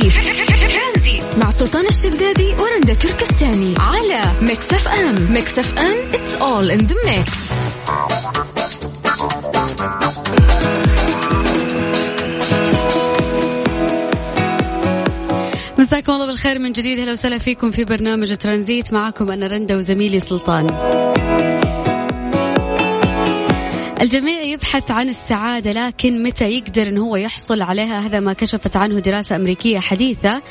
ترانزي مع سلطان الشدادي ورندا تركستاني على Mix FM. Mix FM it's all in the mix. مساكم الله بالخير من جديد. أهلا وسهلا فيكم في برنامج ترانزيت. معكم أنا رندا وزميلي سلطان. الجميع يبحث عن السعادة لكن متى يقدر أن هو يحصل عليها؟ هذا ما كشفت عنه دراسة أمريكية حديثة.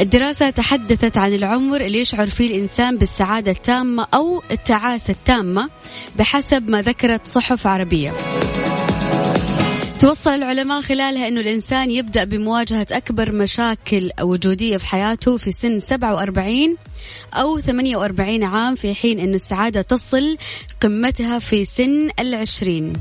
الدراسة تحدثت عن العمر اللي يشعر فيه الإنسان بالسعادة التامة أو التعاسة التامة بحسب ما ذكرت صحف عربية. توصل العلماء خلالها أنه الإنسان يبدأ بمواجهة أكبر مشاكل وجودية في حياته في سن 47 أو 48 عام في حين أن السعادة تصل قمتها في سن العشرين.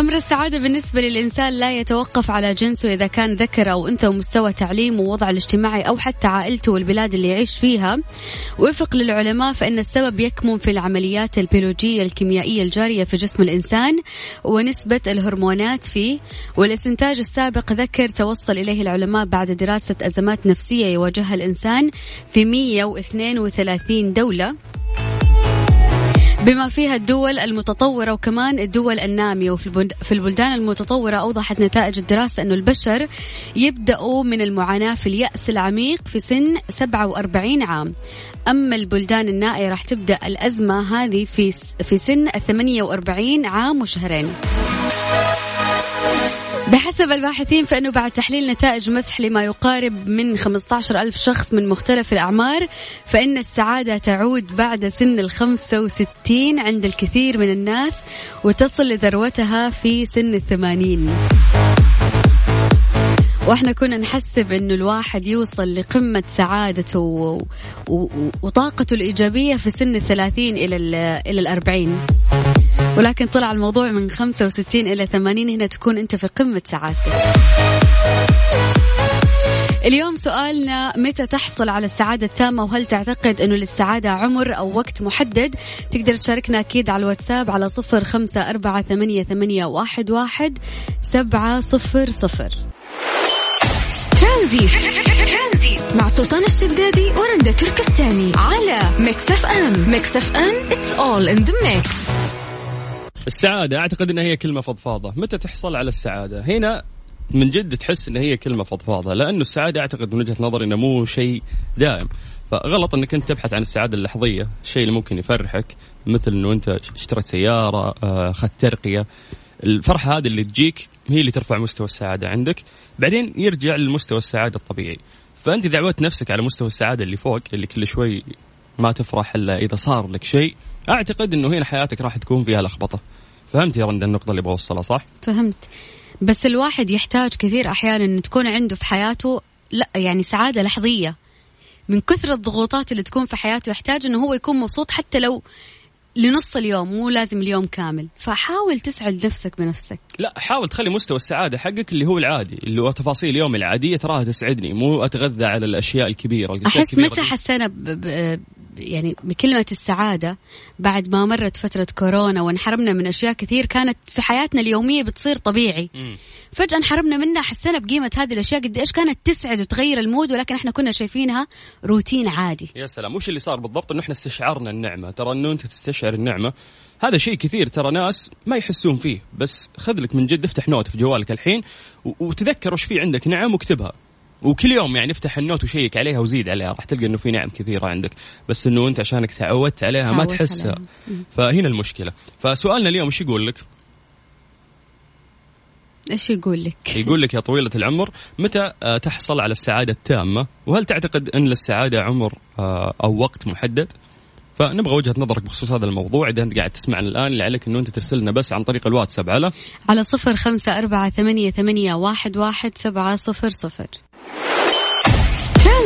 أمر السعادة بالنسبة للإنسان لا يتوقف على جنسه إذا كان ذكر أو أنثى ومستوى تعليمه ووضعه الاجتماعي أو حتى عائلته والبلاد اللي يعيش فيها. وفق للعلماء فإن السبب يكمن في العمليات البيولوجية الكيميائية الجارية في جسم الإنسان ونسبة الهرمونات فيه. والاستنتاج السابق ذكر توصل إليه العلماء بعد دراسة أزمات نفسية يواجهها الإنسان في 132 دولة. بما فيها الدول المتطورة وكمان الدول النامية. وفي البلدان المتطورة أوضحت نتائج الدراسة أنه البشر يبدأوا من المعاناة في اليأس العميق في سن 47 عام. أما البلدان النائية راح تبدأ الأزمة هذه في في سن 48 عام وشهرين. بحسب الباحثين فإنه بعد تحليل نتائج مسح لما يقارب من 15 ألف شخص من مختلف الأعمار فإن السعادة تعود بعد سن ال 65 عند الكثير من الناس وتصل لذروتها في سن الثمانين. وإحنا كنا نحسب إنه الواحد يوصل لقمة سعادته و... و... وطاقته الإيجابية في سن الثلاثين إلى ال... إلى الأربعين. ولكن طلع الموضوع من 65 إلى 80 هنا تكون أنت في قمة سعادتك اليوم سؤالنا متى تحصل على السعادة التامة؟ وهل تعتقد أنه للسعادة عمر أو وقت محدد؟ تقدر تشاركنا أكيد على الواتساب على صفر خمسة أربعة ثمانية, ثمانية واحد, واحد سبعة صفر صفر. ترانزي مع سلطان الشدادي ورندا تركستاني على Mix FM. Mix FM it's all in the mix. السعادة أعتقد أنها هي كلمة فضفاضة. متى تحصل على السعادة؟ هنا من جد تحس أنها هي كلمة فضفاضة لأنه السعادة أعتقد من وجهة نظري أنه مو شيء دائم. فغلط إنك أنت تبحث عن السعادة اللحظية، الشيء اللي ممكن يفرحك مثل إنه أنت اشتريت سيارة، آه، أخذت ترقية، الفرحة هذه اللي تجيك هي اللي ترفع مستوى السعادة عندك، بعدين يرجع لمستوى السعادة الطبيعي. فأنت إذا عودت نفسك على مستوى السعادة اللي فوق اللي كل شوي ما تفرح إلا إذا صار لك شيء، أعتقد إنه هنا حياتك راح تكون فيها لخبطة. فهمت يا رندا النقطة اللي بوصلها صح؟ فهمت. بس الواحد يحتاج كثير أحيانا أن تكون عنده في حياته لا يعني سعادة لحظية. من كثر الضغوطات اللي تكون في حياته يحتاج أنه هو يكون مبسوط حتى لو لنص اليوم مو لازم اليوم كامل. فحاول تسعد نفسك بنفسك. لا حاول تخلي مستوى السعادة حقك اللي هو العادي اللي هو تفاصيل يومي العادية تراها تسعدني مو أتغذى على الأشياء الكبيرة. الأشياء أحس متى حسينا يعني بكلمة السعادة بعد ما مرت فترة كورونا وانحرمنا من أشياء كثير كانت في حياتنا اليومية بتصير طبيعي. م. فجأة انحرمنا منها حسينا بقيمة هذه الأشياء. قد إيش كانت تسعد وتغير ال mood ولكن إحنا كنا شايفينها روتين عادي. يا سلام وش اللي صار بالضبط؟ إنه إحنا استشعرنا النعمة. ترى إنه أنت تستشعر النعمة هذا شيء كثير. ترى ناس ما يحسون فيه بس خذ لك من جد افتح note في جوالك الحين وتذكر وش في عندك نعم واكتبها. وكل يوم يعني افتح النوت وشيك عليها وزيد عليها راح تلقى إنه في نعم كثيرة عندك بس إنه أنت عشانك تعودت عليها ما تحسها فهنا المشكلة فسؤالنا اليوم إيش يقول لك؟ إيش يقول لك؟ يقول لك يا طويلة العمر متى آه، تحصل على السعادة التامة؟ وهل تعتقد أن للسعادة عمر آه، أو وقت محدد؟ فنبغى وجهة نظرك بخصوص هذا الموضوع إذا أنت قاعد تسمعنا الآن اللي عليك إنه أنت ترسل لنا بس عن طريق الواتساب على على صفر خمسة أربعة ثمانية, ثمانية واحد, واحد سبعة صفر صفر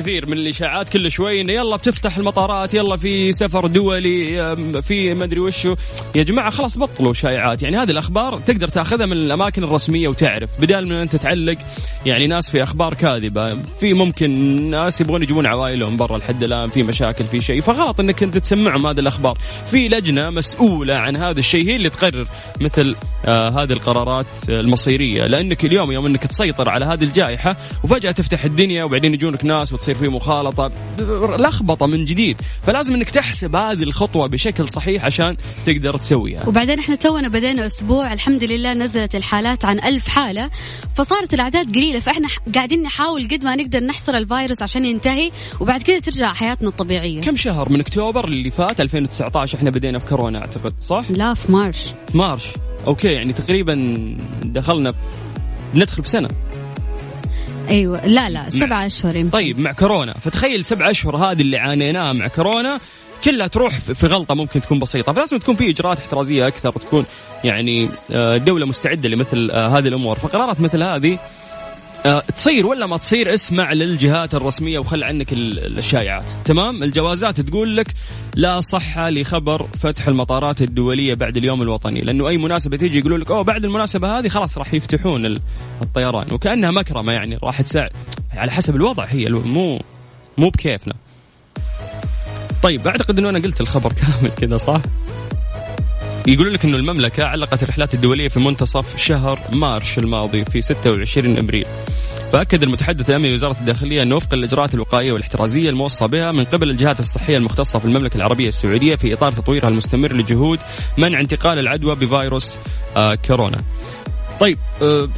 كثير من الإشاعات كل شوي إنه يلا بتفتح المطارات يلا في سفر دولي في ما أدري وشو يا جماعة خلاص بطلوا شائعات. يعني هذه الأخبار تقدر تأخذها من الأماكن الرسمية وتعرف. بدال من أنت تعلق يعني ناس في أخبار كاذبة. في ممكن ناس يبغون يجيبون عوائلهم برا لحد الآن في مشاكل في شيء. فغلط إنك أنت تسمعهم هذه الأخبار. في لجنة مسؤولة عن هذا الشيء هي اللي تقرر مثل آه هذه القرارات المصيرية. لأنك اليوم يوم أنك تسيطر على هذه الجائحة وفجأة تفتح الدنيا وبعدين يجونك ناس وتصير في مخالطة لخبطة من جديد. فلازم إنك تحسب هذه الخطوة بشكل صحيح عشان تقدر تسويها. وبعدين إحنا تونا بدينا أسبوع الحمد لله نزلت الحالات عن ألف حالة فصارت الأعداد قليلة فإحنا قاعدين نحاول قد ما نقدر نحصر الفيروس عشان ينتهي وبعد كذا ترجع حياتنا الطبيعية. كم شهر؟ من أكتوبر اللي فات 2019 إحنا بدينا في كورونا أعتقد صح؟ لا في مارش. مارش. أوكي يعني تقريبا دخلنا ندخل بسنة. أيوه. لا لا سبعة أشهر يمكن. طيب مع كورونا. فتخيل سبع أشهر هذه اللي عانيناها مع كورونا كلها تروح في غلطة ممكن تكون بسيطة. فلازم تكون في إجراءات احترازية أكثر تكون يعني الدولة مستعدة لمثل هذه الأمور. فقرارات مثل هذه تصير ولا ما تصير اسمع للجهات الرسمية وخل عنك الشائعات تمام؟ الجوازات تقول لك لا صحة لخبر فتح المطارات الدولية بعد اليوم الوطني لأنه أي مناسبة تيجي يقولوا لك أوه بعد المناسبة هذه خلاص راح يفتحون الطيران. وكأنها مكرمة يعني راح تساعد. على حسب الوضع هي مو مو بكيفنا. طيب أعتقد أنه أنا قلت الخبر كامل كذا صح؟ يقول لك إنه المملكة علقت الرحلات الدولية في منتصف شهر مارش الماضي في 26 أبريل. فأكد المتحدث الأمني لوزارة الداخلية انه وفق الاجراءات الوقائية والاحترازية الموصى بها من قبل الجهات الصحية المختصة في المملكة العربية السعودية في إطار تطويرها المستمر لجهود منع انتقال العدوى بفيروس آه كورونا. طيب آه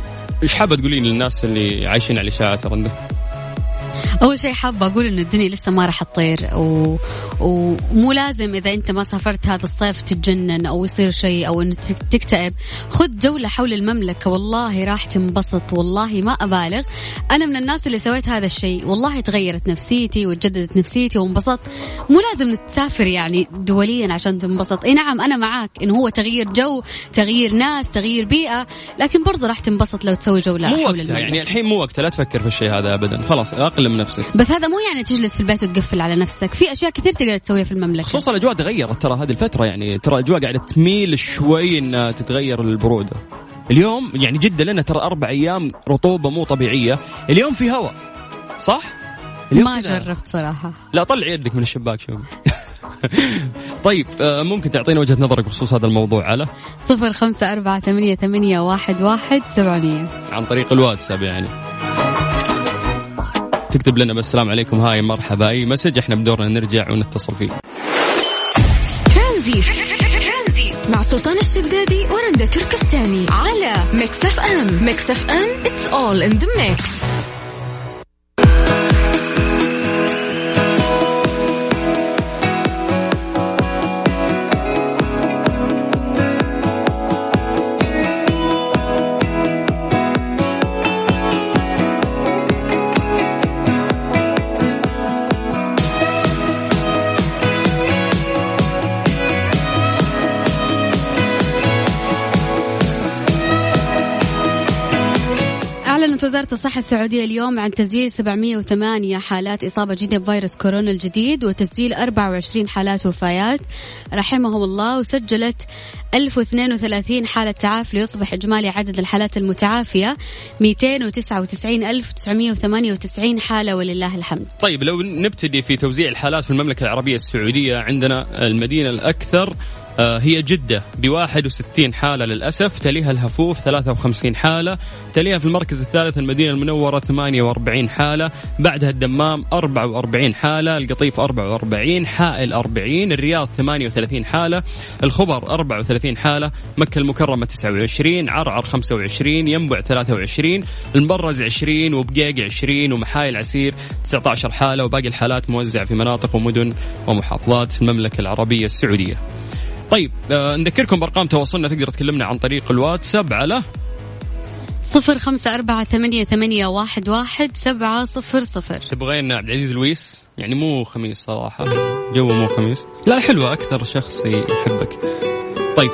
إيش حابة تقولين للناس اللي عايشين على الاشاعات رنده؟ أول شيء حابه أقول انه الدنيا لسه ما راح تطير و... ومو لازم إذا أنت ما سافرت هذا الصيف تتجنن أو يصير شيء أو انه تكتئب. خذ جولة حول المملكة. والله راح تنبسط. والله ما أبالغ. أنا من الناس اللي سويت هذا الشيء. والله تغيرت نفسيتي وتجددت نفسيتي وانبسطت. مو لازم تسافر يعني دوليا عشان تنبسط. إي نعم أنا معاك انه هو تغيير جو تغيير ناس تغيير بيئة لكن برضه راح تنبسط لو تسوي جولة مو حول وقتها. المملكة. يعني الحين مو وقتها. لا تفكر في الشيء هذا ابدا. خلاص أقلم نفسك. بس هذا مو يعني تجلس في البيت وتقفل على نفسك. في أشياء كثير تقدر تسويها في المملكة. خصوصا الأجواء تغيرت ترى هذه الفترة يعني ترى الأجواء قاعدة تميل شوي إنها تتغير للبروده اليوم يعني جده لنا ترى أربع أيام رطوبة مو طبيعية. اليوم في هواء صح؟ ما. جربت صراحة. لا طلع يدك من الشباك شوف طيب آه، ممكن تعطينا وجهة نظرك بخصوص هذا الموضوع على صفر خمسة أربعة ثمانية, ثمانية واحد, واحد سبعمية. عن طريق الواتساب يعني. تكتب لنا بس السلام عليكم. Hi مرحبا. أي message إحنا بدورنا نرجع ونتصل فيه. ترانزيت. مع سلطان الشدادي ورندا تركستاني على Mix FM. Mix FM it's all in the mix. أعلنت وزارة الصحة السعودية اليوم عن تسجيل 708 حالات إصابة جديدة بفيروس كورونا الجديد وتسجيل 24 حالات وفيات. رحمهم الله وسجلت 1032 حالة تعافي ليصبح إجمالي عدد الحالات المتعافية 299998 حالة ولله الحمد. طيب لو نبتدي في توزيع الحالات في المملكة العربية السعودية عندنا المدينة الأكثر آه، هي جدة ب 61 حالة للأسف. تليها الهفوف 53 حالة. تليها في المركز الثالث المدينة المنورة 48 حالة. بعدها الدمام 44 حالة. القطيف 44 حائل 40 الرياض 38 حالة. الخبر 34 حالة. مكة المكرمة 29 عرعر 25 ينبع 23 المبرز 20 وبقيق 20 ومحايل عسير 19 حالة. وباقي الحالات موزعة في مناطق ومدن ومحافظات المملكة العربية السعودية. طيب آه نذكركم بأرقام تواصلنا تقدر تكلمنا عن طريق الواتساب على صفر خمسة أربعة ثمانية, ثمانية واحد, واحد سبعة صفر صفر. تبغين عبد العزيز لويس؟ يعني مو خميس صراحة جو مو خميس. لا حلوة أكثر شخص يحبك. طيب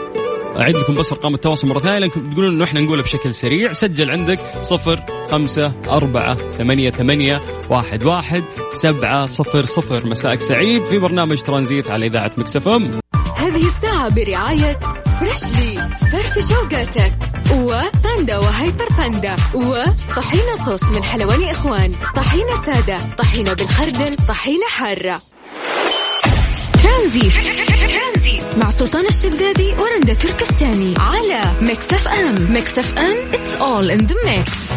أعيد لكم بس أرقام التواصل مرة ثانية لأنكم تقولون إنه إحنا نقولها بشكل سريع. سجل عندك صفر خمسة أربعة ثمانية ثمانية واحد واحد سبعة صفر صفر. مساءك سعيد في برنامج ترانزيت على إذاعة مكسفم هذه الساعة برعاية Freshly فرفش أوقاتك و Panda و Hyper Panda وطحينة صوص من حلواني إخوان. طحينة سادة طحينة بالخردل طحينة حارة. ترانزيت. مع سلطان الشدادي ورندا تركستاني على Mix FM. Mix FM it's all in the mix.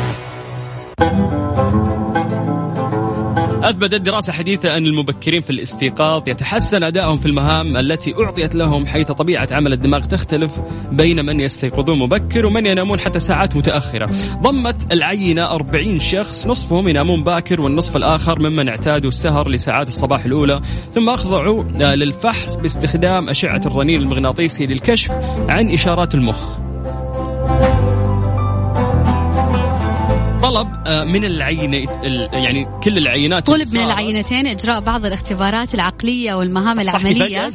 أثبتت دراسة حديثة أن المبكرين في الاستيقاظ يتحسن أدائهم في المهام التي أعطيت لهم حيث طبيعة عمل الدماغ تختلف بين من يستيقظون مبكر ومن ينامون حتى ساعات متأخرة. ضمت العينة 40 شخص نصفهم ينامون باكر والنصف الآخر ممن اعتادوا السهر لساعات الصباح الأولى. ثم أخضعوا للفحص باستخدام أشعة الرنين المغناطيسي للكشف عن إشارات المخ. طلب آه، من العينة يعني كل العينات طلب من العينتين إجراء بعض الاختبارات العقلية والمهام العملية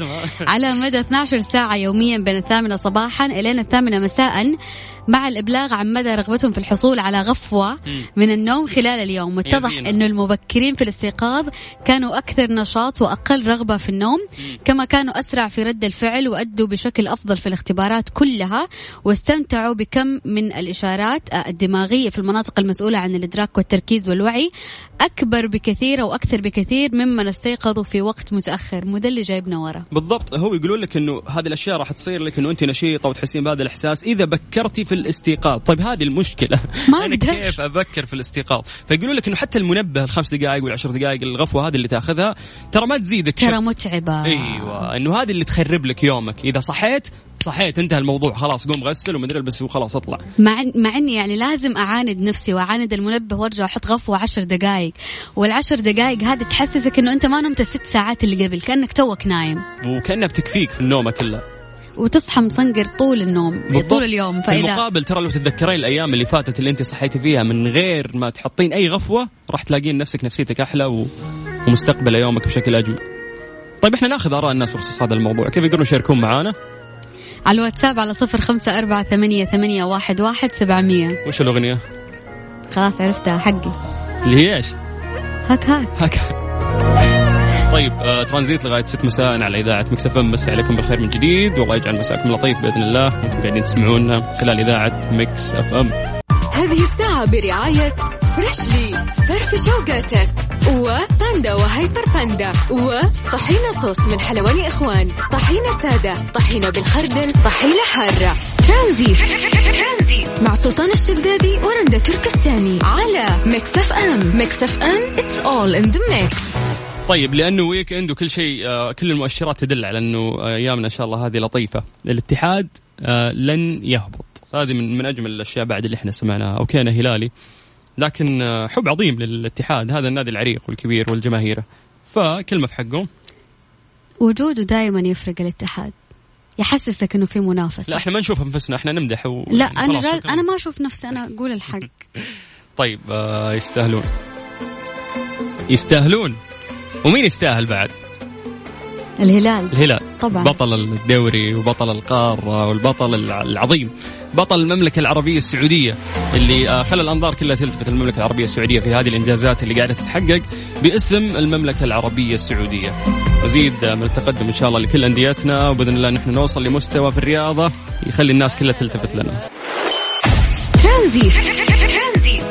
على مدى 12 ساعة يوميا بين الثامنة صباحا إلى الثامنة مساء. مع الإبلاغ عن مدى رغبتهم في الحصول على غفوة من النوم خلال اليوم. واتضح أن المبكرين في الاستيقاظ كانوا أكثر نشاط وأقل رغبة في النوم كما كانوا أسرع في رد الفعل وأدوا بشكل أفضل في الاختبارات كلها واستمتعوا بكم من الإشارات الدماغية في المناطق المسؤولة عن الإدراك والتركيز والوعي. أكبر بكثير أو أكثر بكثير ممن استيقظوا في وقت متأخر. مو اللي جايبنا ورا. بالضبط. هو يقولون لك أنه هذه الأشياء راح تصير لك أنه أنت نشيطة وتحسين بهذا الإحساس. إذا بكرتي في الاستيقاظ. طيب هذه المشكلة. ما أنا كيف أبكر في الاستيقاظ؟ فيقولون لك أنه حتى المنبه الخمس دقائق والعشر دقائق الغفوة هذه اللي تأخذها ترى ما تزيدك ترى متعبة. أيوة. أنه هذه اللي تخرب لك يومك. إذا صحيت صحيت انتهى الموضوع. خلاص قوم غسل ومدري البس وخلاص اطلع. مع مع إني يعني لازم أعاند نفسي وأعاند المنبه وأرجع أحط غفوة عشر دقائق. والعشر دقائق هذه تحسسك إنه أنت ما نمت الست ساعات اللي قبل كأنك توك نايم. وكانها بتكفيك في النومه كلها وتصحى مصنقر طول النوم بالضبط. طول اليوم. فإذا المقابل ترى لو تتذكرين الأيام اللي فاتت اللي أنت صحيتي فيها من غير ما تحطين أي غفوة راح تلاقين نفسك نفسيتك أحلى و... ومستقبل يومك بشكل اجمل طيب إحنا ناخذ آراء الناس بخصوص هذا الموضوع. كيف يقدرون يشاركون معنا على الواتساب على صفر خمسة أربعة ثمانية, ثمانية واحد, واحد سبعمية. وش الأغنية؟ خلاص عرفتها حقي. اللي هي إيش؟ هاك. هاك هاك. طيب آه ترانزيت لغاية 6 مساء. على إذاعة Mix FM. مسي عليكم بالخير من جديد والله يجعل مساكم لطيف بإذن الله. أنتم قاعدين تسمعونا خلال إذاعة Mix FM. هذه الساعة برعاية Freshly فرفش أوقاتك و Panda و Hyper Panda وطحينة صوص من حلواني إخوان. طحينة سادة طحينة بالخردل طحينة حارة. ترانزيت مع سلطان الشدادي ورندا تركستاني على Mix FM. Mix FM it's all in the mix. طيب لأنه weekend وكل شيء آه، كل المؤشرات تدل على أنه أيامنا إن شاء الله هذه لطيفة. الاتحاد آه، لن يهبط. هذه من من أجمل الأشياء بعد اللي إحنا سمعناها okay أنا هلالي. لكن آه، حب عظيم للاتحاد هذا النادي العريق والكبير والجماهيره فكلمة في حقه. وجوده دائما يفرق الاتحاد. يحسسك إنه في منافسة. لا إحنا ما نشوف انفسنا إحنا نمدح و... لا أنا جاز... أنا ما أشوف نفسي أنا أقول الحق. طيب آه يستاهلون. يستاهلون. ومين يستاهل بعد؟ الهلال. الهلال. طبعا. بطل الدوري وبطل القارة والبطل العظيم. بطل المملكة العربية السعودية اللي آه، خلى الأنظار كلها تلتفت. المملكة العربية السعودية في هذه الإنجازات اللي قاعدة تتحقق باسم المملكة العربية السعودية. مزيد من التقدم إن شاء الله لكل أنديتنا وبإذن الله نحن نوصل لمستوى في الرياضة يخلي الناس كلها تلتفت لنا. ترانزيت.